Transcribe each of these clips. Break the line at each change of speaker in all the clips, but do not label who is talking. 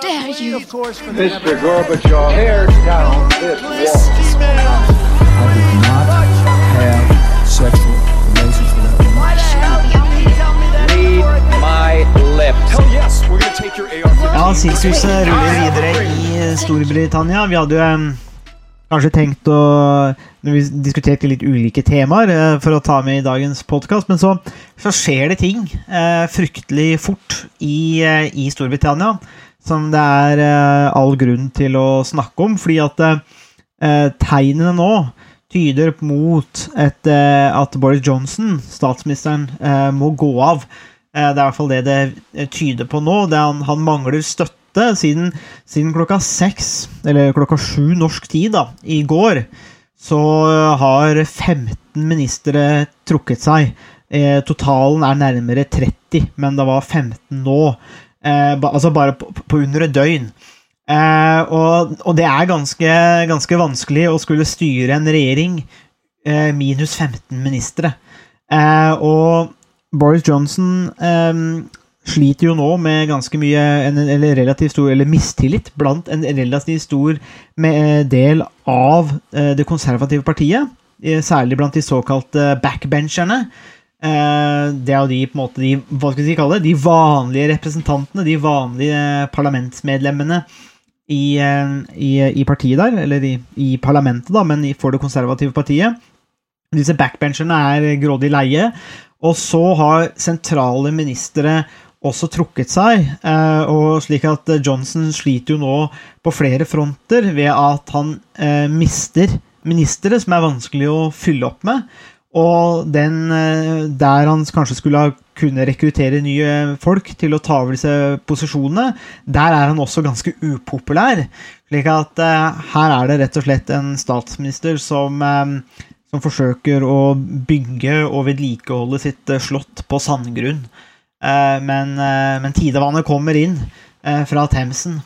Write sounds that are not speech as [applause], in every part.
dare you?
Mr. Gorbachev, tear down this wall.
I did not have sexual relations with that woman.
Read my lips.
Hell yes, we're gonna take your AR-15.
Ja, Sirkuset ruller videre i Storbritannia. Vi hadde jo kanskje tenkt å Når vi diskuterte litt ulike temaer eh, for å ta med i dagens podkast, men så, så skjer det ting eh, fryktelig fort i, eh, i Storbritannia som det er eh, all grunn til å snakke om, fordi at eh, tegnene nå tyder mot et, eh, at Boris Johnson, statsministeren, eh, må gå av. Eh, Det er i hvert fall det det eh, tyder på nå. Han, han mangler støtte siden, siden klokka seks, eller klokka sju norsk tid, da, i går, så eh, har 15 ministre trukket seg. Eh, totalen er nærmere 30, men det var 15 nå. Eh, ba, altså bare på, på under et døgn. Eh, og, og det er ganske, ganske vanskelig å skulle styre en regjering eh, minus 15 ministre. Eh, og Boris Johnson eh, sliter jo nå med ganske mye en, eller relativt stor eller mistillit blant en relativt stor med, del av eh, det konservative partiet. eh, Særlig blant de såkalte backbencherne. Eh, det er jo de på en måte de, hva skal vi kalle det, de vanlige representantene, de vanlige parlamentsmedlemmene i, eh, i, i partiet der, eller i, i parlamentet, da, men for det konservative partiet. Disse backbencherne er grådig leie, og så har sentrale ministre også trukket seg, eh, og slik at Johnson sliter jo nå på flere fronter ved at han eh, mister ministre som er vanskelig å fylle opp med, og den eh, der han kanskje skulle kunne rekruttere nye folk til å ta over disse posisjonene, der er han også ganske upopulær. Slik at eh, her er det rett og slett en statsminister som eh, som forsøker å bygge og vedlikeholde sitt slott på sandgrunn. Men, men tidevannet kommer inn fra Themsen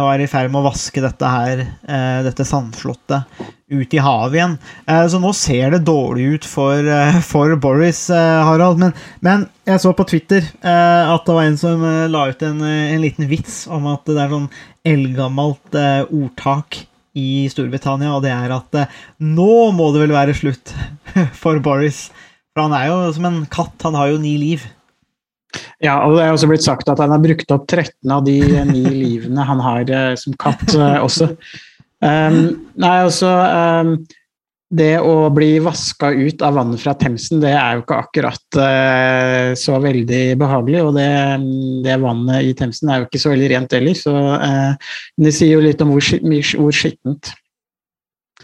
og er i ferd med å vaske dette her, eh, dette sandslottet ut i havet igjen. Eh, Så nå ser det dårlig ut for, eh, for Boris, eh, Harald. Men, men jeg så på Twitter eh, at det var en som eh, la ut en, eh, en liten vits om at det er sånn eldgammelt eh, ordtak i Storbritannia, og det er at eh, nå må det vel være slutt [laughs] for Boris. For han er jo som en katt, han har jo ni liv.
Ja, og det er også blitt sagt at han har brukt opp 13 av de ni [laughs] livene han har eh, som katt eh, også. Um, nei, altså um, Det å bli vaska ut av vannet fra Themsen, det er jo ikke akkurat uh, så veldig behagelig. Og det, det vannet i Themsen er jo ikke så veldig rent heller, så uh, det sier jo litt om hvor, hvor skittent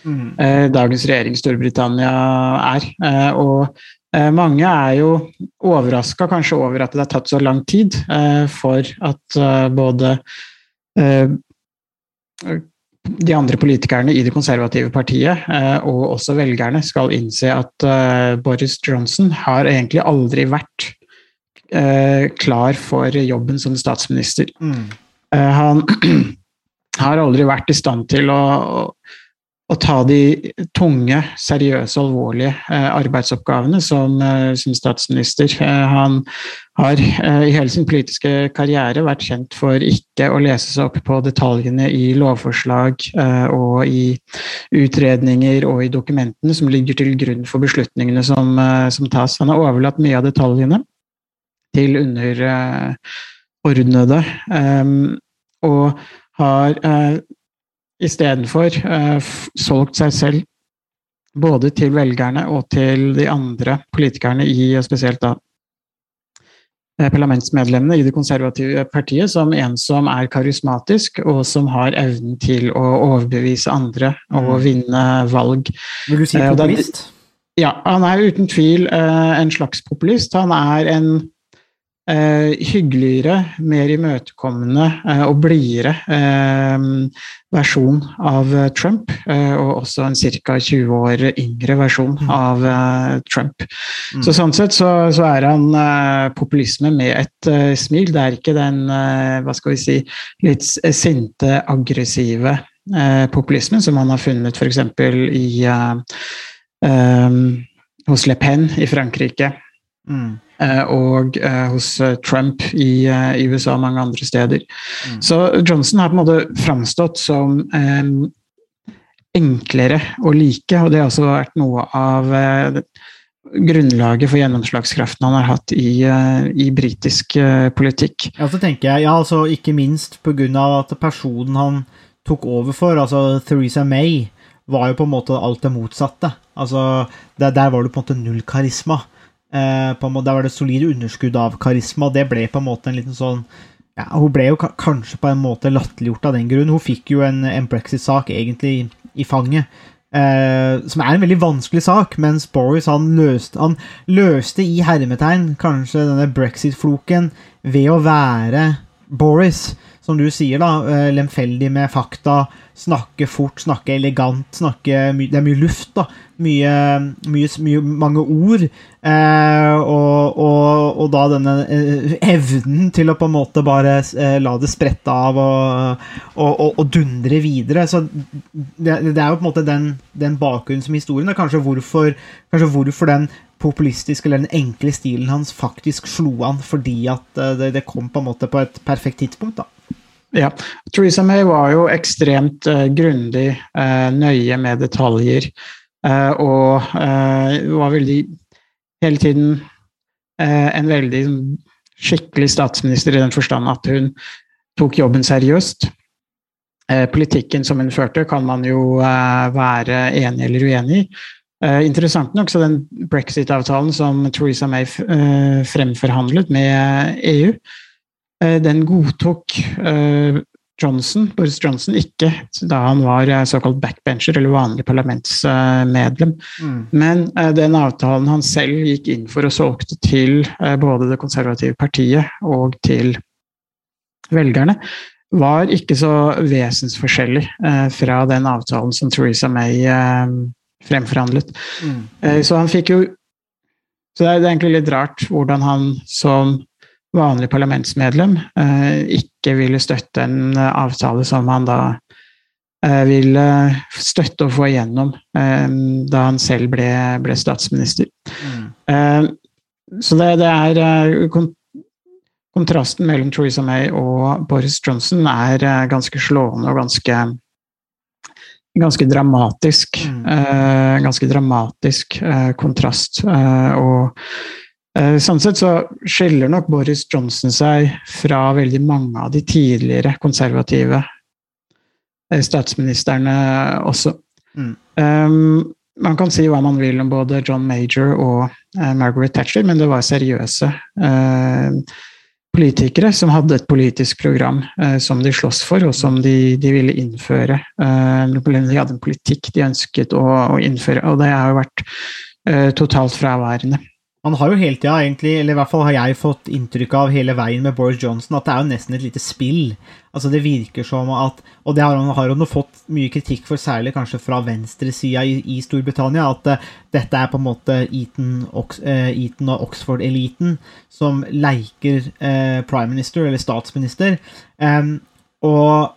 eh, dagens regjering Storbritannia er. Og mange er jo overraska kanskje over at det har tatt så lang tid eh, for at eh, både eh, de andre politikerne i det konservative partiet eh, og også velgerne skal innse at eh, Boris Johnson har egentlig aldri vært eh, klar for jobben som statsminister.
Mm.
Eh, han [clears throat] har aldri vært i stand til å, å ta de tunge, seriøse, alvorlige eh, arbeidsoppgavene som, eh, som statsminister. Eh, han har i hele sin politiske karriere vært kjent for ikke å lese seg opp på detaljene i lovforslag og i utredninger og i dokumentene som ligger til grunn for beslutningene som, som tas. Han har overlatt mye av detaljene til underordnede. Og har istedenfor f- solgt seg selv både til velgerne og til de andre politikerne i og spesielt da eh, parlamentsmedlemmene i det konservative partiet som en som er karismatisk, og som har evnen til å overbevise andre og
Mm.
vinne valg.
Vil du si
Eh,
populist?
Ja, han er uten tvil eh, en slags populist. Han er en eh, hyggeligere, mer imøtekommende eh, og blidere eh, versjon av eh, Trump. Eh, og også en ca. 20 år yngre versjon av eh, Trump.
Mm.
Så sånn sett så, så er han populisme med et smil. Det er ikke den hva skal vi si, litt sinte, aggressive populismen som man har funnet f.eks. i hos Le Pen i Frankrike.
Mm.
Eh, og eh, hos eh, Trump i, i USA og mange andre steder.
Mm.
Så Johnson har på en måte framstått som enklere å like, og det har også vært noe av grunnlaget for gjennomslagskraften han har hatt i, i britisk politikk.
Ja, så tenker jeg, ja, altså ikke minst av at personen han tok over for, altså Theresa May, var jo på en måte alt det motsatte. Altså, der, der var det på en måte null karisma. Eh, måte, der var det solide underskudd av karisma, det ble på en måte en liten sånn ja, Hun ble jo kanskje på en måte latterliggjort av den grunn. Hun fikk jo en, en brexit-sak egentlig i fanget. Eh, som er en veldig vanskelig sak, mens Boris han løste, han løste i hermetegn kanskje denne brexit-floken ved å være Boris, som du sier, da, eh, lemfeldig med fakta, snakke fort, snakke elegant, snakke Det er mye luft, da. Mye, mye, mye mange ord. Eh, og, og, og da denne eh, evnen til å på en måte bare eh, la det sprette av og, og, dundre videre. Så det, det er jo på en måte den, den bakgrunnen som historien. er kanskje hvorfor, kanskje hvorfor den populistiske eller den enkle stilen hans faktisk slo an, fordi at det, det kom på en måte på et perfekt tidspunkt. da.
Ja. Theresa May var jo ekstremt uh, grundig, uh, nøye med detaljer, uh, og var veldig hele tiden en veldig sånn, skikkelig statsminister i den forstand at hun tok jobben seriøst. Politikken som hun førte, kan man jo være enig eller uenig i. Interessant nok, så den brexit-avtalen som Theresa May fremforhandlet med EU, den godtok eh, Johnson, Boris Johnson ikke da han var eh, såkalt backbencher, eller vanlig parlamentsmedlem. Men eh, den avtalen han selv gikk inn for og solgte til eh, både Det konservative partiet og til velgerne, var ikke så vesensforskjellig eh, fra den avtalen som Theresa May eh, fremforhandlet. Mm. Så han fikk jo Så det det er egentlig litt rart hvordan han som vanlig parlamentsmedlem eh, ikke ville støtte en eh, avtale som han da eh, ville støtte og få igjennom da han selv ble, ble statsminister. Mm. så det, det er Kontrasten mellom Theresa May og Boris Johnson er ganske slående og ganske ganske dramatisk.
Mm.
Ganske dramatisk kontrast. Og sånn sett så skiller nok Boris Johnson seg fra veldig mange av de tidligere konservative eh, statsministrene også.
Mm.
Um, man kan si hva man vil om både John Major og uh, Margaret Thatcher, men det var seriøse uh, politikere som hadde et politisk program uh, som de sloss for, og som de, de ville innføre. Eh, de hadde en politikk de ønsket å, å innføre, og det har jo vært eh, totalt fraværende.
Han har jo hele tida, egentlig, eller i hvert fall har jeg fått inntrykk av hele veien med Boris Johnson, at det er jo nesten et lite spill. Altså Det virker som at Og det har han, har han fått mye kritikk for, særlig kanskje fra venstresida i, i Storbritannia, at uh, dette er på en måte Eton, Ox, uh, Eton og Oxford-eliten som leker uh, prime minister, eller statsminister. Um, og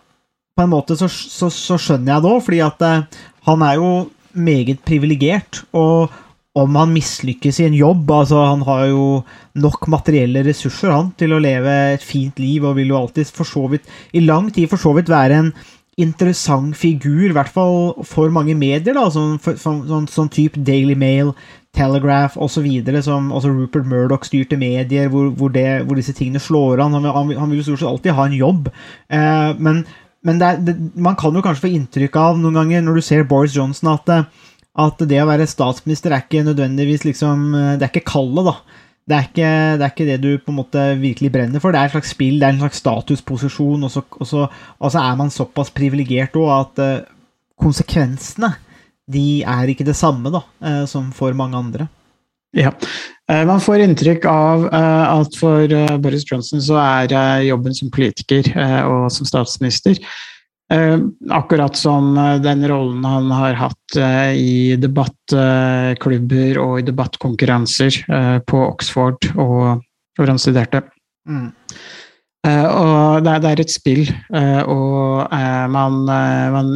på en måte så, så, så skjønner jeg det òg, fordi at eh, han er jo meget privilegert. og om han mislykkes i en jobb altså Han har jo nok materielle ressurser han til å leve et fint liv, og vil jo alltid for så vidt i lang tid for så vidt være en interessant figur, i hvert fall for mange medier, da, sånn, sånn, sånn, sånn type Daily Mail, Telegraph osv., som også Rupert Murdoch styrte medier, hvor, hvor, det, hvor disse tingene slår an. Han, han, han vil jo stort sett alltid ha en jobb, eh, men, men det er, det, man kan jo kanskje få inntrykk av noen ganger, når du ser Boris Johnson, at, eh, at det å være statsminister er ikke nødvendigvis liksom eh, Det er ikke kallet, da. Det er, ikke, det er ikke det du på en måte virkelig brenner for. Det er et slags spill, det er en slags statusposisjon, og så, og så, og så er man såpass privilegert òg at eh, konsekvensene de er ikke det samme da, eh, som for mange andre.
Ja. Man får inntrykk av at for Boris Johnson så er jobben som politiker og som statsminister akkurat som eh, den rollen han har hatt eh, i debattklubber og i debattkonkurranser eh, på Oxford og hvor han studerte.
Mm.
Eh, og det er, det et spill, eh, og eh, man, eh, man,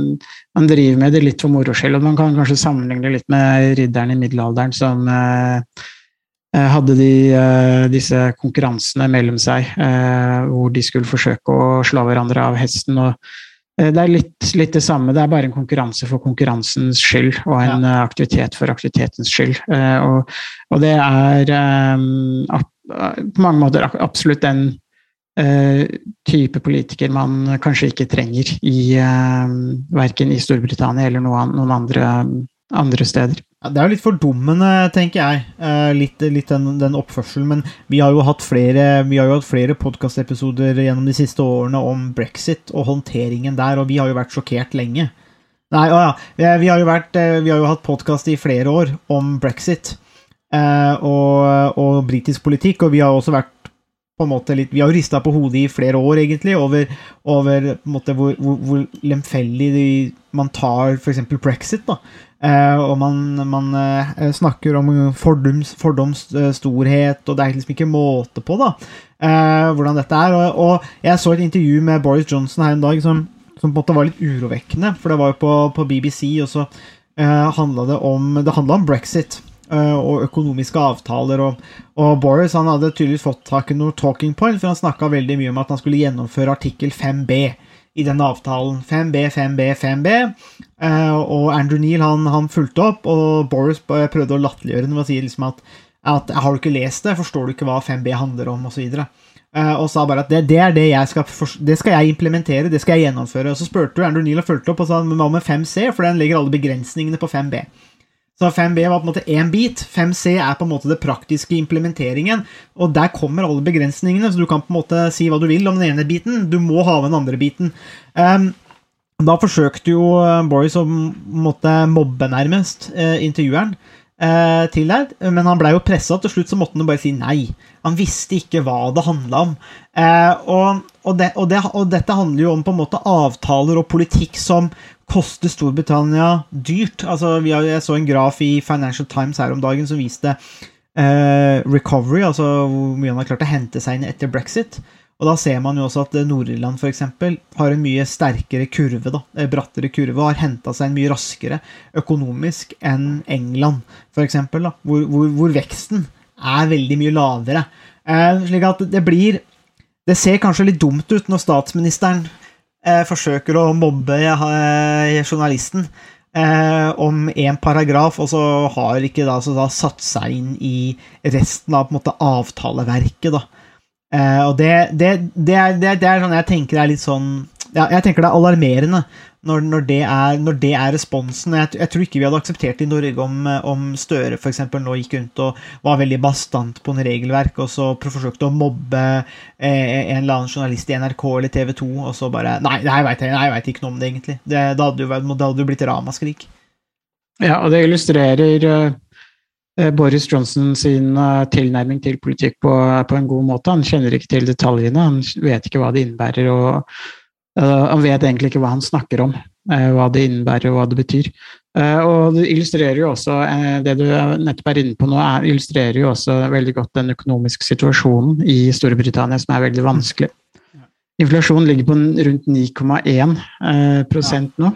man driver med det litt for moro skyld. Og man kan kanskje sammenligne det litt med ridderen i middelalderen som, eh, eh, hadde de eh, disse konkurransene mellom seg, eh, hvor de skulle forsøke å slå hverandre av hesten. og eh, det er litt, litt det samme, det er bare en konkurranse for konkurransens skyld, og en ja. aktivitet for aktivitetens skyld. Eh, og, og det er eh, på mange måter absolutt den eh, type politiker man kanskje ikke trenger i uh, verken i Storbritannia eller noen, noen andre, andre steder.
Det er jo litt fordummende, tenker jeg, eh, litt, litt den, den oppførselen. Men vi har jo hatt flere, jo flere podkastepisoder gjennom de siste årene om brexit og håndteringen der, og vi har jo vært sjokkert lenge. Nei, å ja. Vi, vi har jo, vært, eh, vi har jo hatt podkast i flere år om brexit eh, og, og britisk politikk, og vi har også vært på en måte litt Vi har jo rista på hodet i flere år, egentlig, over, over måte, hvor, hvor, hvor lemfeldig de, man tar f.eks. brexit. da. Eh, og man, man eh, snakker om fordoms, fordoms eh, storhet, og det er liksom ikke måte på da, eh, hvordan dette er. Og, og jeg så et intervju med Boris Johnson her en dag som, som på en måte var litt urovekkende, for det var jo på, på BBC, og så uh, handla det om Det om brexit. Eh, og økonomiske avtaler. Og, og Boris han hadde tydeligvis fått tak i noe talking point, for han snakka veldig mye om at han skulle gjennomføre artikkel 5b i denne avtalen. 5b, 5b, 5b. Eh, og Andrew Neal han, han fulgte opp, og Boris prøvde å latterliggjøre det å si liksom at, at har du ikke lest det, forstår du ikke hva 5b handler om, osv. Uh, og sa bare at det, det er det jeg skal, det skal jeg implementere, det skal jeg gjennomføre. Og så spurte Andrew Neal og fulgte opp og sa hva med 5c, for den legger alle begrensningene på 5b. Så 5B var på en måte én bit. 5C er på en måte det praktiske implementeringen. Og der kommer alle begrensningene, så du kan på en måte si hva du vil om den ene biten. Du må ha med den andre biten. Um, da forsøkte jo eh, Boris å måtte mobbe nærmest eh, intervjueren eh, til der, men han blei jo pressa. Til slutt så måtte han bare si nei. Han visste ikke hva det handla om. Eh, og, og, det, og, det, og dette handler jo om på en måte avtaler og politikk som koster Storbritannia dyrt. Altså, har, jeg så en graf i Financial Times her om dagen som viste eh, recovery, altså hvor mye han har klart å hente seg inn etter brexit. Og da ser man jo også at eh, Nord-Irland eksempel, har en mye sterkere kurve, da, eh, brattere kurve, og har henta seg en mye raskere økonomisk enn England, da, hvor, hvor, hvor veksten er veldig mye lavere. Eh, slik at det blir Det ser kanskje litt dumt ut når statsministeren eh, forsøker å mobbe eh, journalisten eh, om én paragraf, og så har ikke da, så da satt seg inn i resten av måte avtaleverket. da. Eh, og det, det, det, er, det, er- sånn jeg tenker det er litt sånn ja, Jeg tenker det er alarmerende når, når, er, når det er responsen. Jeg, jeg tror ikke vi hadde akseptert i Norge om, om Støre eksempel, nå gikk rundt og var veldig bastant på en regelverk, og så forsøkte å mobbe eh, en eller annen journalist i NRK eller TV 2, og så bare Nei, nei jeg veit ikke noe om det, egentlig. Det, hadde jo det hadde jo blitt ramaskrik.
Ja, og det illustrerer eh, Boris Johnson sin eh, tilnærming til politikk på, på en god måte. Han kjenner ikke til detaljene, han vet ikke hva det innebærer, og uh, han vet egentlig ikke hva han snakker om. uh, hva det innebærer og hva det betyr. Uh, og det illustrerer jo også eh, det du nettopp er inne på nå, er, illustrerer jo også veldig godt den økonomiske situasjonen i Storbritannia, som er veldig vanskelig. Inflasjonen ligger på rundt 9,1 eh, prosent nå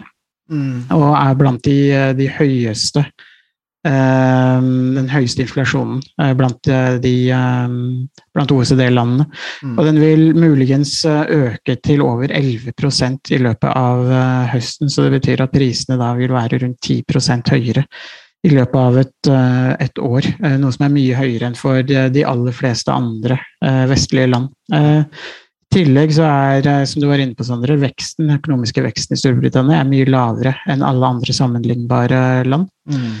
Mm.
og er blant de, de høyeste eh, Den høyeste inflasjonen eh, blant, eh, de, eh, blant OECD-landene.
Mm.
Og den vil muligens eh, øke til over 11% i løpet av høsten, så det betyr at prisene da vil være rundt 10% høyere i løpet av et, et år. Noe som er mye høyere enn for de, aller fleste andre vestlige land. I tillegg så er, som du var inne på, Sondre, veksten, økonomiske veksten i Storbritannia er mye lavere enn alle andre sammenlignbare land.
Mm.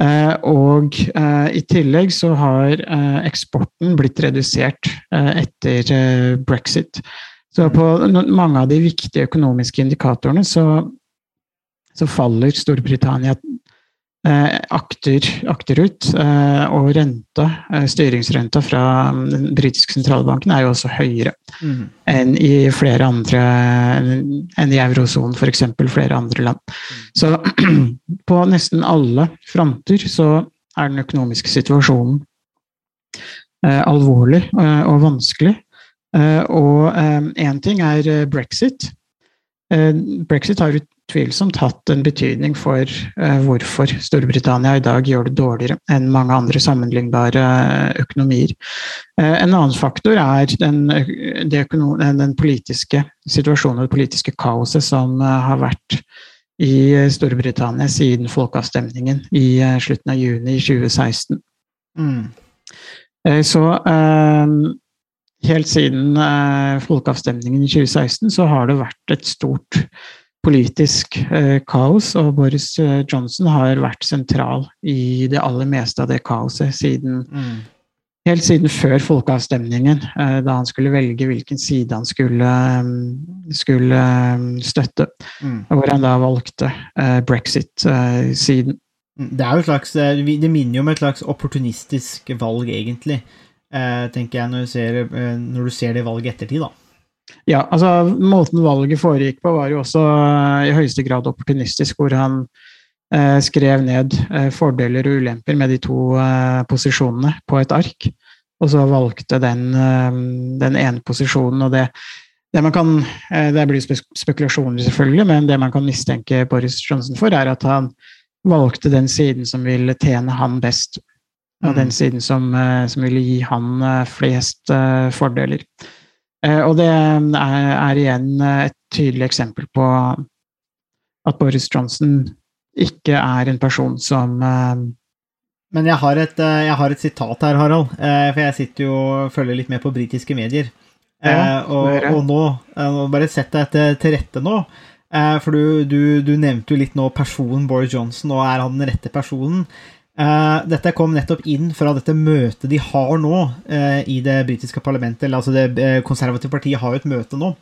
Eh, og eh, i tillegg så har eh, eksporten blitt redusert etter brexit. Så på mange av de viktige økonomiske indikatorene så, så faller Storbritannia akter, akterut. Eh, og renta, eh, styringsrenta fra mm, den britiske sentralbanken er jo også høyere
Mm.
enn i flere andre enn i eurosonen, f.eks. flere andre land. Så [clears throat] på nesten alle fronter så er den økonomiske situasjonen eh, alvorlig eh, og vanskelig. Eh, og én ting er eh, brexit. Eh, Brexit har utvilsomt hatt en betydning for eh, hvorfor Storbritannia i dag gjør det dårligere enn mange andre sammenlignbare økonomier. Eh, en annen faktor er den, den politiske situasjonen og det politiske kaoset som har vært i Storbritannia siden folkeavstemningen i slutten av juni 2016.
Mm.
Så helt siden eh, folkeavstemningen i 2016 så har det vært et stort politisk eh, kaos, og Boris eh, Johnson har vært sentral i det aller meste av det kaoset siden
Mm.
Helt siden før folkeavstemningen, da han skulle velge hvilken side han skulle, skulle støtte.
Mm.
Hvor han da valgte brexit-siden.
Det er jo et slags Det minner jo om et slags opportunistisk valg, egentlig. Eh, tenker jeg, når du, ser, eh, når du ser det valget ettertid, da.
Ja, altså Måten valget foregikk på, var jo også eh, i høyeste grad opportunistisk, hvor han eh, skrev ned eh, fordeler og ulemper med de to eh, posisjonene på et ark. Og så valgte den, den ene posisjonen, og det, det man kan Det blir spek spekulasjoner, selvfølgelig, men det man kan mistenke Boris Johnson for, er at han valgte den siden som ville tjene han best.
Mm.
den siden som, eh, som ville gi han eh, flest eh, fordeler. Og det er, er igjen et tydelig eksempel på at Boris Johnson ikke er en person som
Men jeg har et, jeg har et sitat her, Harald. For jeg sitter jo og følger litt med på britiske medier.
Ja,
og, og nå, Bare sett deg til, rette nå. For du, du, du nevnte jo litt nå personen Boris Johnson, og er han den rette personen? Eh, dette kom nettopp inn fra dette møtet de har nå uh, i det britiske parlamentet. eller altså Det uh, konservative partiet har jo et møte nå.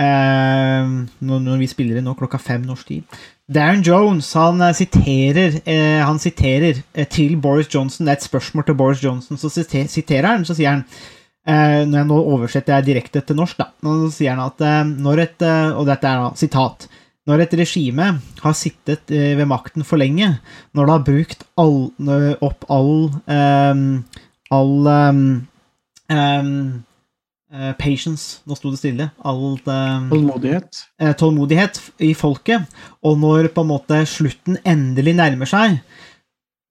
Når, vi spiller inn nå klokka fem norsk tid. Darren Jones han siterer, han siterer til Boris Johnson. Det er et spørsmål til Boris Johnson. Så siter, siterer han, så sier han Når jeg nå oversetter jeg direkte til norsk, da, nå sier han at når et Og dette er da sitat. Når et regime har sittet eh, ved makten for lenge, når det har brukt all, opp all um, all um, um, eh, patience Nå sto det stille. All eh,
Tålmodighet.
eh, tålmodighet i folket, og når på en måte slutten endelig nærmer seg,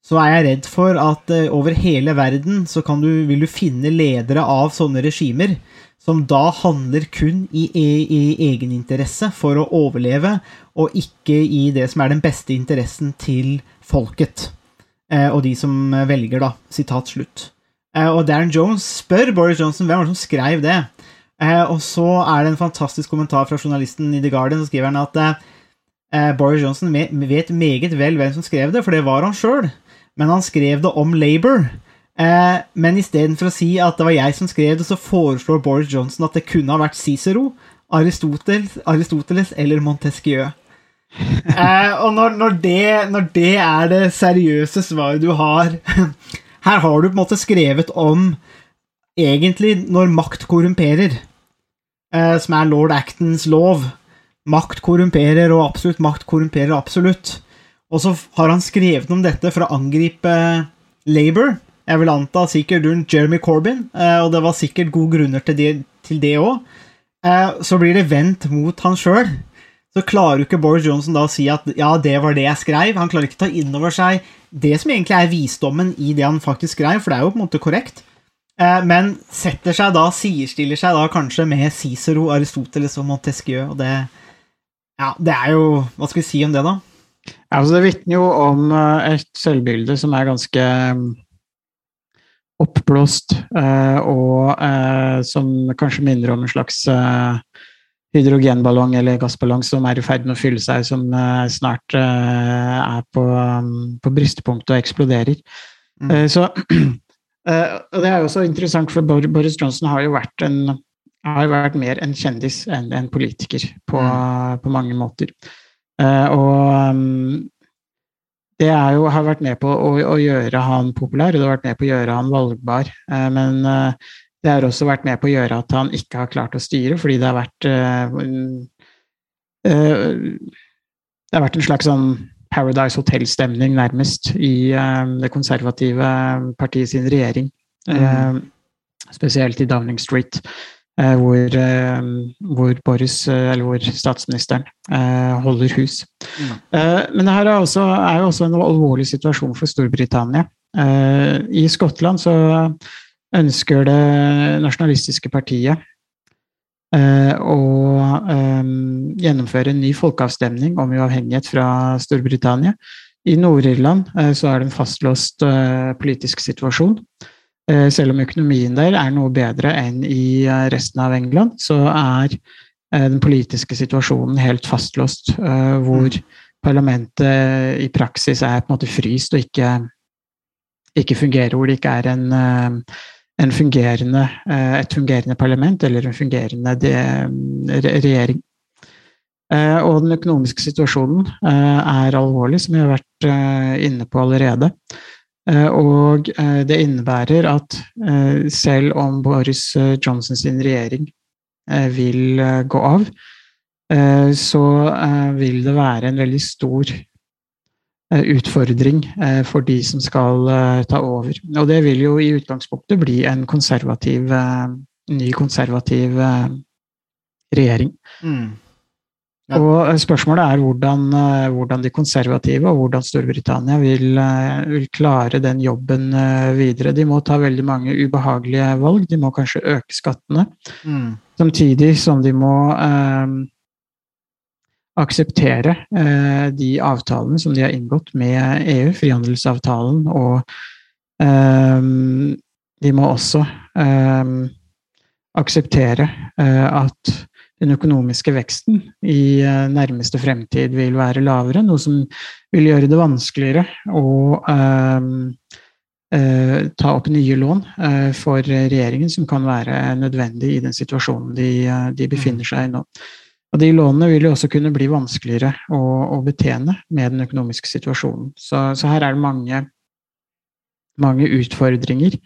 så er jeg redd for at eh, over hele verden så kan du, vil du finne ledere av sånne regimer som da handler kun i, i, egeninteresse for å overleve, og ikke i det som er den beste interessen til folket. Eh, og de som velger, da. Sitat slutt. Eh, og Darren Jones spør Boris Johnson hvem var det som skrev det. Eh, og så er det en fantastisk kommentar fra journalisten i The Guardian, så skriver han at Boris Johnson vet meget vel hvem som skrev det, for det var han sjøl. Men han skrev det om Labour. Eh, men istedenfor å si at det var jeg som skrev det, så foreslår Boris Johnson at det kunne ha vært Cicero, Aristoteles, Aristoteles eller Montesquieu. [laughs] Eh, og når, når, det, når det er det seriøse svaret du har [laughs] Her har du på en måte skrevet om egentlig når makt korrumperer, eh, som er lord Actons lov. Makt korrumperer, og absolutt makt korrumperer absolutt. Og så har han skrevet om dette for å angripe Labour. Jeg vil anta sikkert rundt Jeremy Corbyn, eh, og det var sikkert gode grunner til det til òg. Så blir det vendt mot han sjøl. Så klarer jo ikke Boris Johnson da å si at ja, det var det jeg skrev. Han klarer ikke å ta inn over seg det som egentlig er visdommen i det han faktisk skrev, for det er jo på en måte korrekt. Eh, Men setter seg da, sidestiller seg da kanskje med Cicero, Aristoteles og Montesquieu, og det Ja, det er jo Hva skal vi si om det, da?
Altså det vitner jo om eh, et selvbilde som er ganske oppblåst, eh, og eh, som kanskje minner om en slags eh, hydrogenballong eller gassballong som er i ferd med å fylle seg, som snart er på, mm, på brystpunktet og eksploderer.
Mm.
Eh, så [clears throat] eh, og Det er jo også interessant, for Boris Johnson har jo vært en har jo vært mer en kjendis enn en politiker på, på mange måter. Eh, og um, det er jo, har vært med på å, å gjøre han populær, og det har vært med på å gjøre han valgbar. Eh, men eh, det har også vært med på å gjøre at han ikke har klart å styre, fordi det har vært eh, Det har vært en slags sånn Paradise Hotel-stemning, nærmest, i det konservative partiet sin regjering. Mm. spesielt i Downing Street. Eh, hvor, eh, hvor Boris, eh, eller hvor statsministeren, eh, holder hus.
Mm.
Eh, men det her er, også, er jo også en alvorlig situasjon for Storbritannia. Eh, I Skottland så ønsker det nasjonalistiske partiet å gjennomføre en ny folkeavstemning om uavhengighet fra Storbritannia. I Nord-Irland så er det en fastlåst politisk situasjon. Eh, selv om økonomien der er noe bedre enn i eh, resten av England, så er eh, den politiske situasjonen helt fastlåst, hvor parlamentet i praksis er på en måte fryst og ikke, ikke fungerer, hvor det ikke er en, en fungerende, et fungerende parlament eller en fungerende regjering. Og den økonomiske situasjonen er alvorlig, som vi har vært inne på allerede. Eh, og eh, det innebærer at eh, selv om Boris Johnson sin regjering vil gå av, så vil det være en veldig stor utfordring for de som skal ta over. Og det vil jo i utgangspunktet bli en konservativ, ny konservativ regjering.
Mm. Ja.
Og eh, spørsmålet er hvordan, eh, hvordan de konservative og hvordan Storbritannia vil, eh, vil klare den jobben videre. De må ta veldig mange ubehagelige valg. De må kanskje øke skattene,
Mm.
samtidig som de må eh, akseptere eh, de avtalene som de har inngått med EU, frihandelsavtalen, og eh, de må også akseptere eh, at den økonomiske veksten i eh, nærmeste fremtid vil være lavere, noe som vil gjøre det vanskeligere å eh, eh, ta opp nye lån eh, for regjeringen, som kan være nødvendig i den situasjonen de, eh, de befinner seg i nå. Og De lånene vil jo også kunne bli vanskeligere å, å betjene med den økonomiske situasjonen. Så, så her er det mange, mange utfordringer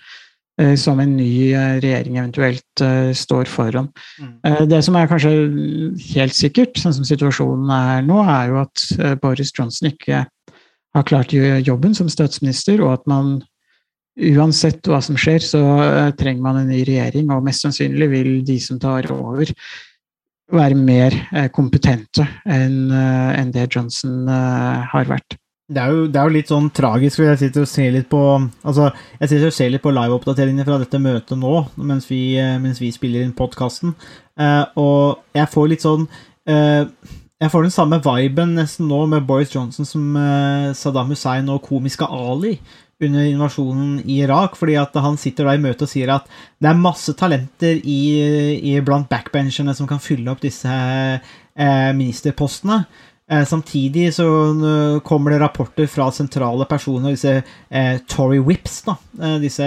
som en ny eh, regjering eventuelt eh, står foran.
Mm.
Eh, Det som er kanskje helt sikkert, sånn som situasjonen er nå, er jo at eh, Boris Johnson ikke har klart å gjøre jobben som statsminister, og at man uansett hva som skjer, så eh, trenger man en ny regjering, og mest sannsynlig vil de som tar over, være mer eh, kompetente enn eh, det Johnson eh, har vært.
Det er, jo, det er jo litt sånn tragisk, for jeg sitter og ser litt på Altså, jeg sitter og ser litt på liveoppdateringene fra dette møtet nå, mens vi, eh, mens vi spiller inn podkasten, og jeg får litt sånn eh, Jeg får den samme viben nesten nå med Boris Johnson som eh, Saddam Hussein og komiske Ali under invasjonen i Irak, fordi at han sitter da i møte og sier at det er masse talenter i, i blant backbencherne som kan fylle opp disse eh, ministerpostene. Eh, samtidig så eh, kommer det rapporter fra sentrale personer, disse eh, Tory Whips, da, eh, disse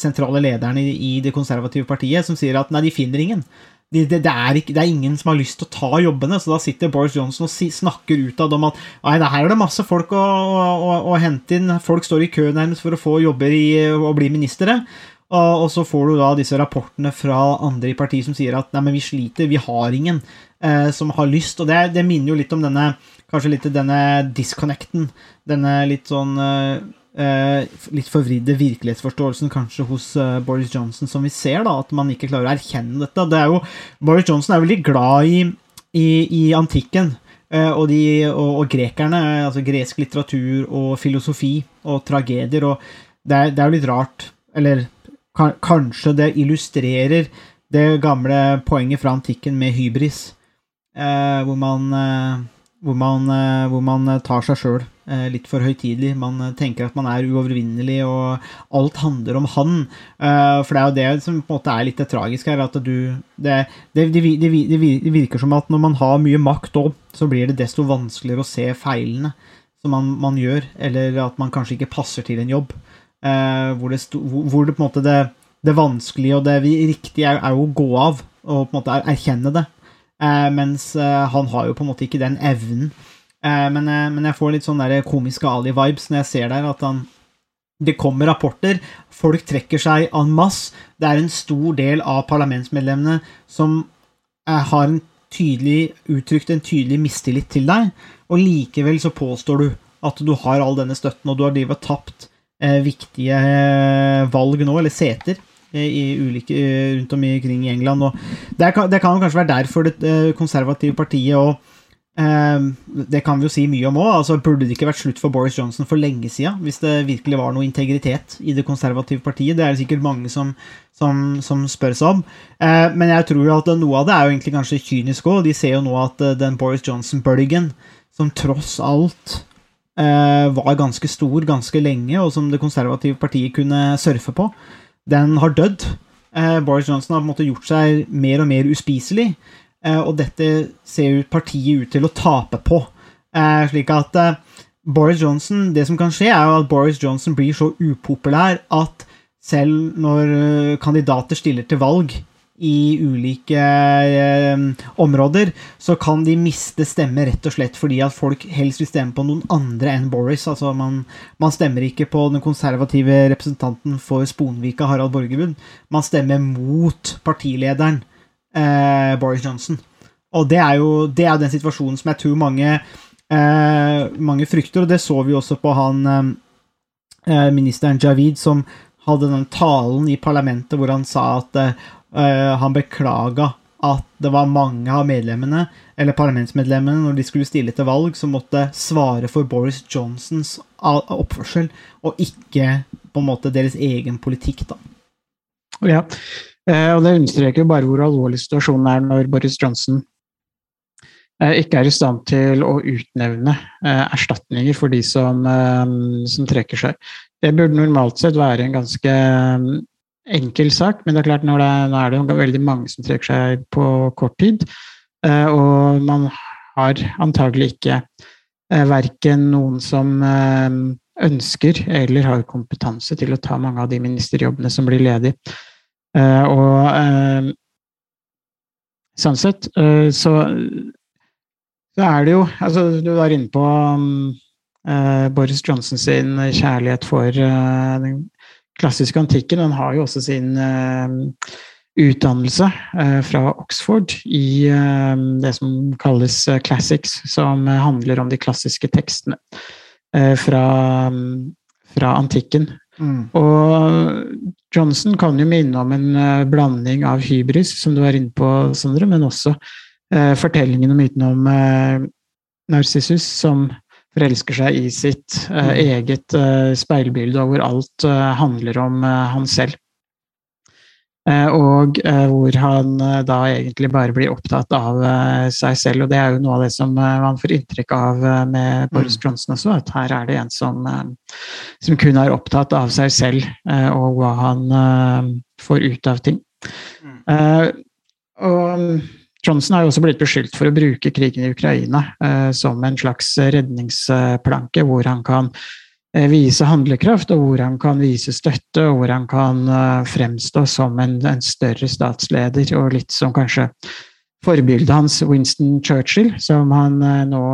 sentrale lederne i, det konservative partiet, som sier at nei, de finner ingen. De, det, det, er ikke, det er ingen som har lyst til å ta jobbene, så da sitter Boris Johnson og si, snakker ut av dem at nei, det her er det masse folk å, å, å, å hente inn, folk står i kø nærmest for å få jobber i, og bli ministre. Og, så får du da disse rapportene fra andre i partiet som sier at nei, men vi sliter, vi har ingen eh, som har lyst. Og det, det minner jo litt om denne kanskje litt denne disconnecten. Denne litt sånn eh, eh, litt forvridde virkelighetsforståelsen kanskje hos eh, Boris Johnson som vi ser, da, at man ikke klarer å erkjenne dette. Det er jo, Boris Johnson er veldig glad i, i, i antikken. eh, og, de, og, og grekerne, altså gresk litteratur og filosofi og tragedier. og det er, jo litt rart, eller kanskje det illustrerer det gamle poenget fra antikken med hybris, eh, hvor man eh, hvor man, eh, hvor man tar seg sjøl litt for høytidelig. Man tenker at man er uovervinnelig, og alt handler om han. For det er jo det som på en måte er litt det tragiske her. at du, det, det, det, det virker som at når man har mye makt òg, så blir det desto vanskeligere å se feilene som man, man gjør, eller at man kanskje ikke passer til en jobb. Eh, hvor, det sto, hvor, det på en måte det, det vanskelige og det riktige er, er å gå av og på en måte erkjenne det. Eh, mens eh, han har jo på en måte ikke den evnen. Men, men jeg får litt sånn der komiske Ali-vibes når jeg ser der at han Det kommer rapporter, folk trekker seg en masse. Det er en stor del av parlamentsmedlemmene som har en tydelig uttrykt en tydelig mistillit til deg, og likevel så påstår du at du har all denne støtten, og du har drevet tapt viktige eh, valg nå, eller seter, eh, ulike, eh, rundt omkring i England. Og det, kan, det kan kanskje være derfor det eh, konservative partiet og eh, Det kan vi jo si mye om òg. Altså, burde det ikke vært slutt for Boris Johnson for lenge siden? Hvis det virkelig var noe integritet i det konservative partiet? Det er det sikkert mange som, som, som spør seg om. Eh, men jeg tror jo at noe av det er jo egentlig kanskje kynisk òg. De ser jo nå at den Boris Johnson-bølgen, som tross alt eh, var ganske stor ganske lenge, og som det konservative partiet kunne surfe på, den har dødd. Eh, Boris Johnson har på en måte gjort seg mer og mer uspiselig, eh, og dette ser partiet ut til å tape på. Eh, slik at eh, Boris Johnson Det som kan skje, er jo at Boris Johnson blir så upopulær at selv når eh, kandidater stiller til valg i ulike eh, områder, så kan de miste stemme rett og slett fordi at folk helst vil stemme på noen andre enn Boris. Altså man, man stemmer ikke på den konservative representanten for Sponvika, Harald Borgerbund. Man stemmer mot partilederen eh, Boris Johnson. Og det er jo det er den situasjonen som jeg tror mange, eh, mange frykter, og det så vi også på han eh, eh ministeren Javid, som hadde den talen i parlamentet hvor han sa at eh, Uh, han beklaga at det var mange av medlemmene, eller parlamentsmedlemmene, når de skulle stille til valg, som måtte svare for Boris Johnsons oppførsel, og ikke på en måte deres egen politikk, da.
Ja, uh, og det understreker bare hvor alvorlig situasjonen er når Boris Johnson uh, ikke er i stand til å utnevne erstatninger for de som, som trekker seg. Det burde normalt sett være en ganske enkel sak, men det er klart nå er det jo veldig mange som trekker seg på kort tid. Eh, og man har antagelig ikke eh, verken noen som eh, ønsker eller har kompetanse til å ta mange av de ministerjobbene som blir ledige. Og sånn sett så, så er det jo Altså, du var inne på Boris Johnson sin kjærlighet for den klassiske antikken. den har jo også sin uh, utdannelse uh, fra Oxford i uh, det som kalles classics, som handler om de klassiske tekstene fra, fra, antikken. Mm. Og Johnson kan jo minne om en blanding av hybris, som du var inne på, Sondre, men også fortellingen og myten om Narsissus, som forelsker seg i sitt uh, eget uh, speilbilde, og hvor alt uh, handler om han selv. og hvor han da egentlig bare blir opptatt av seg selv. Og det er jo noe av det som man får inntrykk av med Boris mm. Johnson også, at her er det en som, som kun er opptatt av seg selv og hva han får ut av ting. Mm. og Johnson har jo også blitt beskyldt for å bruke krigen i Ukraina eh, som en slags redningsplanke, hvor han kan eh, vise handlekraft, og hvor han kan vise støtte, og hvor han kan eh, fremstå som en, en, større statsleder, og litt som kanskje forbildet hans Winston Churchill, som han eh, nå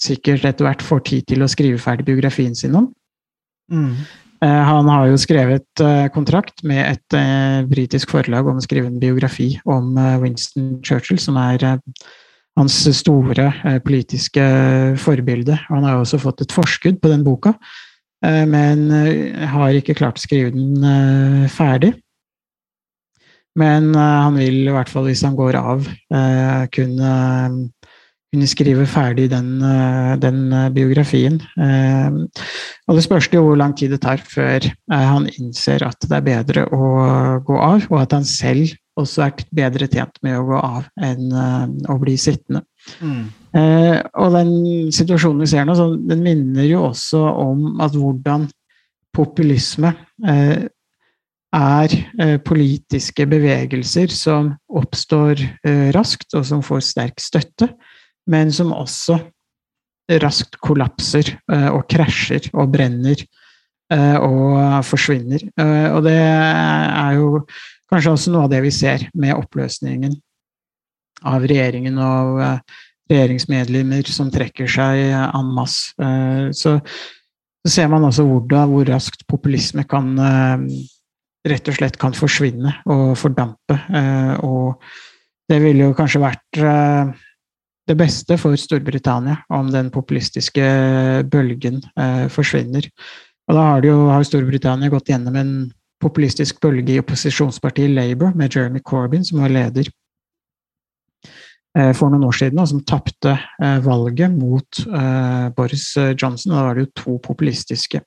sikkert etter hvert får tid til å skrive ferdig biografien sin om. Mm. Eh, han har jo skrevet eh, kontrakt med et eh, britisk forlag om å skrive en biografi om Winston Churchill, som er hans store politiske forbilde. Han har også fått et forskudd på den boka, men har ikke klart å skrive den ferdig. Men han vil i hvert fall, hvis han går av, kunne kunne skrive ferdig den, eh, den, eh, biografien. Eh, og det spørs jo hvor lang tid det tar før han innser at det er bedre å gå av, og at han selv også er bedre tjent med å gå av enn å bli sittende. Mm. og den situasjonen vi ser nå, den minner jo også om at hvordan populisme er politiske bevegelser som oppstår raskt, og som får sterk støtte men som også raskt kollapser eh, og krasjer og brenner eh, og forsvinner. Eh, og det er jo kanskje også noe av det vi ser med oppløsningen av regjeringen og regjeringsmedlemmer som trekker seg en masse. Så, ser man også hvordan, hvor raskt populisme kan rett og slett kan forsvinne og fordampe. Og det ville jo kanskje vært det beste for Storbritannia om den populistiske bølgen eh, forsvinner. Og da har, jo, har Storbritannia gått gjennom en populistisk bølge i opposisjonspartiet Labour, med Jeremy Corbyn, som var leder for noen år siden, og som tapte valget mot Boris Johnson. Da var det jo to populistiske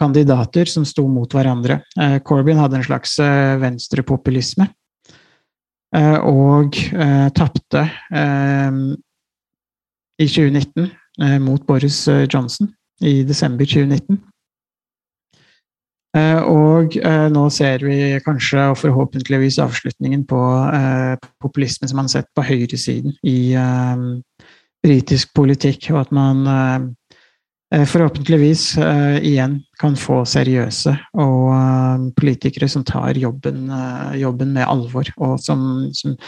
kandidater som sto mot hverandre. Corbyn hadde en slags venstrepopulisme, og tapte i 2019 eh, mot Boris eh, Johnson i desember 2019. Eh, og nå ser vi kanskje, og forhåpentligvis, avslutningen på populismen som man har sett på høyresiden i britisk politikk, og at man forhåpentligvis igjen kan få seriøse og politikere som tar jobben, jobben med alvor, og som, som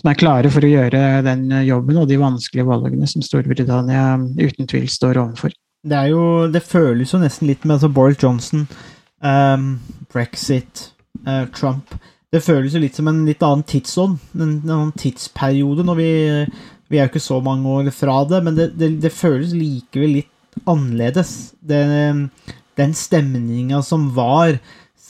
som er klare for å gjøre den jobben og de vanskelige valgene som Storbritannia uten tvil står overfor.
Det, er jo, det føles jo nesten litt med altså Boris Johnson, um, brexit, uh, Trump Det føles jo litt som en litt annen tidsånd, en, en annen tidsperiode. når vi, vi er jo ikke så mange år fra det, men det, det, det føles likevel litt annerledes. Den, den stemninga som var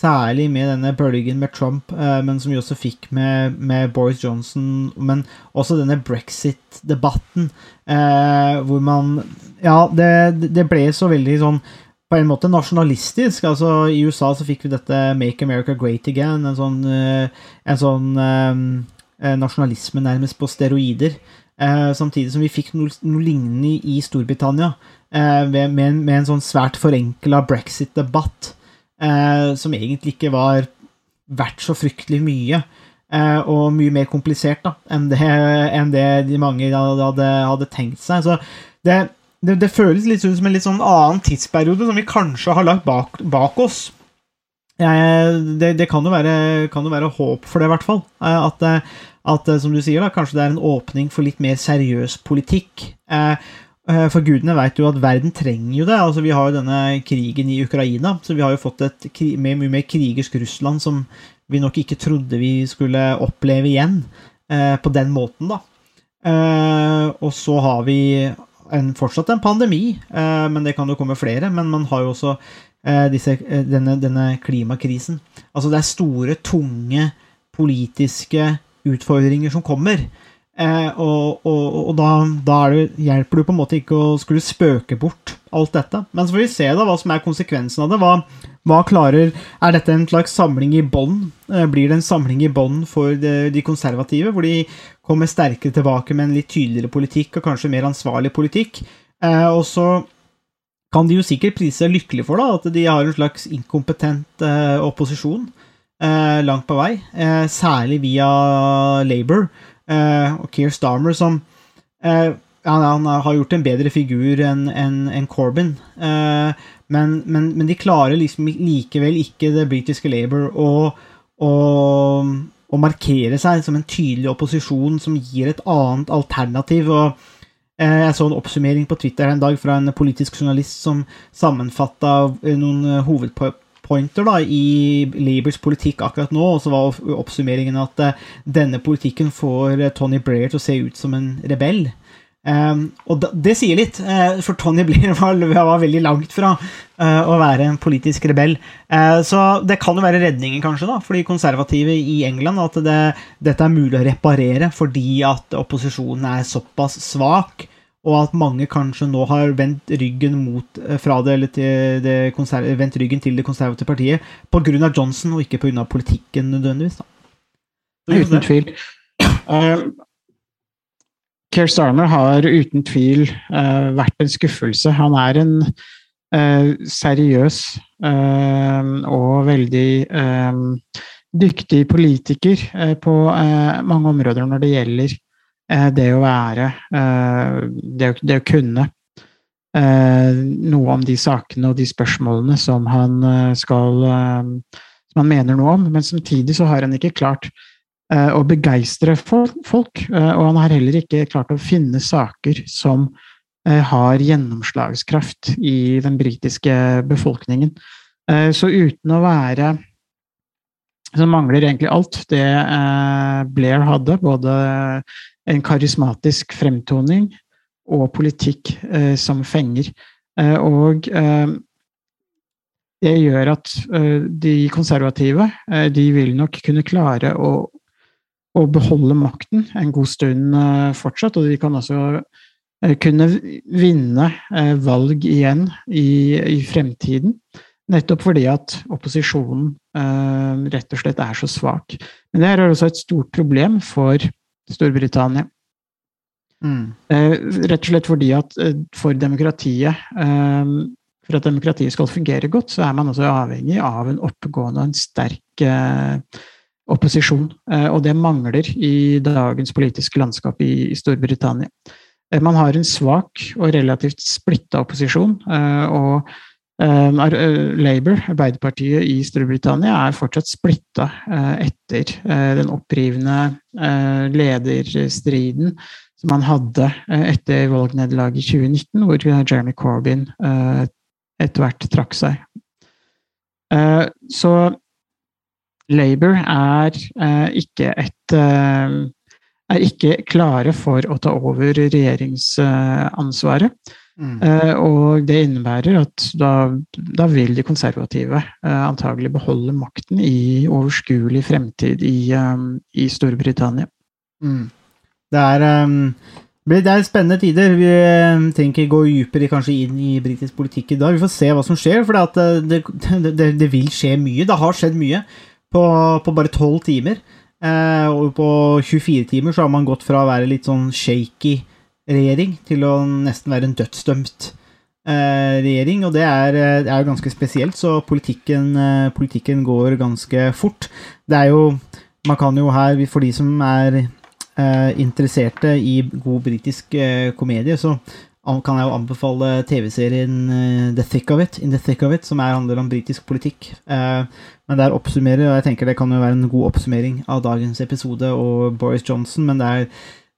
Særlig med denne bølgen med Trump, eh, men som vi også fikk med, med Boris Johnson. Men også denne brexit-debatten, eh, hvor man Ja, det, det, ble så veldig sånn på en måte nasjonalistisk. altså I USA så fikk vi dette Make America Great Again. En sånn, eh, en sånn eh, nasjonalisme nærmest på steroider. Eh, samtidig som vi fikk noe, noe lignende i Storbritannia, eh, med, med, en, med, en, sånn svært forenkla brexit-debatt eh, som egentlig ikke var verdt så fryktelig mye. Eh, og mye mer komplisert da, enn det, enn det de mange hadde, hadde, tenkt seg. Så det, det, det føles litt som en litt sånn annen tidsperiode som vi kanskje har lagt bak, bak oss. Eh, det, det kan, jo være, kan, jo være, håp for det, i hvert fall. Eh, at, at, som du sier, da, kanskje det er en åpning for litt mer seriøs politikk. Eh, for gudene vet jo at verden trenger jo det. altså Vi har jo denne krigen i Ukraina, så vi har jo fått et mye mer krigersk Russland som vi nok ikke trodde vi skulle oppleve igjen eh, på den måten, da. Eh, og så har vi en, fortsatt en pandemi, eh, men det kan jo komme flere. Men man har jo også eh, disse, eh, denne, denne klimakrisen. Altså det er store, tunge politiske utfordringer som kommer. Eh, og, og, og da, da det, hjelper det på en måte ikke å skulle spøke bort alt dette. Men så får vi se da hva som er konsekvensen av det. Hva, hva klarer Er dette en slags samling i bånd? Eh, blir det en samling i bånd for de, de, konservative, hvor de kommer sterkere tilbake med en litt tydeligere politikk og kanskje mer ansvarlig politikk? Eh, og så kan de jo sikkert prise seg lykkelig for da, at de har en slags inkompetent eh, opposisjon eh, langt på vei, eh, særlig via Labour og Keir Starmer, som eh, han, har gjort en bedre figur enn en, Corbyn. Eh, men, men, men, de klarer liksom likevel ikke det britiske Labour å, å, å, markere seg som en tydelig opposisjon som gir et annet alternativ. og jeg så en oppsummering på Twitter en dag fra en politisk journalist som sammenfatta noen hovedpoeng pointer da, i Labours politikk akkurat nå, og så var oppsummeringen at uh, denne politikken får uh, Tony Blair til å se ut som en rebell. Um, og det sier litt, uh, for Tony [laughs] Blair var, var veldig langt fra å være en politisk rebell. så det kan jo være redningen, kanskje, da, for de konservative i England, at det, dette er mulig å reparere fordi at opposisjonen er såpass svak og at mange kanskje nå har vendt ryggen mot eh, fra det, eller til det vendt ryggen til det konservative partiet pga. Johnson, og ikke pga. politikken nødvendigvis. Da.
Uten tvil. Uh, Keir Starmer har uten tvil uh, vært en skuffelse. Han er en uh, seriøs og veldig dyktig politiker på mange områder når det gjelder det å være eh, det å, det å kunne eh, noe om de sakene og de spørsmålene som han skal som han mener noe om, men samtidig så har han ikke klart å begeistre folk. Og han har heller ikke klart å finne saker som har gjennomslagskraft i den britiske befolkningen. Så uten å være Så mangler egentlig alt det Blair hadde, både en karismatisk fremtoning og politikk eh, som fenger. Eh, og eh, det gjør at eh, de konservative eh, de vil nok kunne klare å, å beholde makten en god stund eh, fortsatt, og de kan også kunne vinne valg igjen i, i fremtiden. Nettopp fordi at opposisjonen rett og slett er så svak. Men det er også et stort problem for Storbritannia. Mm. rett og slett fordi at for demokratiet for at demokratiet skal fungere godt, så er man også avhengig av en oppegående og en sterk eh, opposisjon. Eh, og det mangler i dagens politiske landskap i, i Storbritannia. Eh, man har en svak og relativt splitta opposisjon. Eh, og eh, eh, Labour, Arbeiderpartiet i Storbritannia, er fortsatt splitta etter den opprivende lederstriden som han hadde etter valgnederlaget i 2019, hvor Jeremy Corbyn etter hvert trakk seg. Eh, så Labour er eh, ikke et eh, er ikke klare for å ta over regjeringsansvaret. Mm. Og det innebærer at da, da vil de konservative antagelig beholde makten i overskuelig fremtid i, i Storbritannia.
Mm. Det er um det er spennende tider. Vi eh, trenger ikke gå dypere kanskje inn i britisk politikk i dag. Vi får se hva som skjer, for eh, det, det, det, vil skje mye. Det har skjedd mye på, på bare tolv timer. Eh, og på 24 timer så har man gått fra å være litt sånn shaky regjering til å nesten være en dødsdømt eh, regjering. Og det er, eh, det er, ganske spesielt, så politikken, eh, politikken går ganske fort. Det er jo Man kan jo her, for de som er interesserte i god britisk komedie, så kan jeg jo anbefale TV-serien The Thick of It, In the Thick of It, som er, handler om britisk politikk. Men der oppsummerer, og jeg tenker det kan jo være en god oppsummering av dagens episode og Boris Johnson, men det er,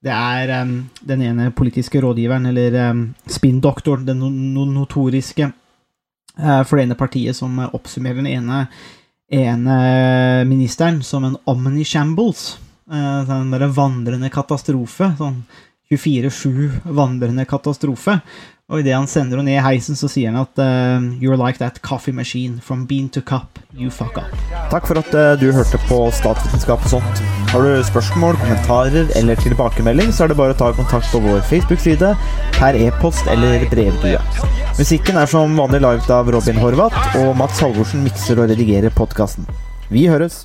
det er um, den ene politiske rådgiveren, eller um, spinndoktoren, den no notoriske uh, for det ene partiet, som oppsummerer den ene, ene ministeren som en omnishambles. Uh, den derre vandrende katastrofe. Sånn 24-7 vandrende katastrofe. Og idet han sender henne ned i heisen, så sier han at uh, You're like that coffee machine. From bean to cup, you fuck up.
Takk for at uh, du hørte på Statsvitenskap og sånt. Har du spørsmål, kommentarer eller tilbakemelding, så er det bare å ta kontakt på vår Facebook-side, per e-post eller brevdue. Musikken er som vanlig laget av Robin Horvath, og Mats Halvorsen mikser og redigerer podkasten. Vi høres!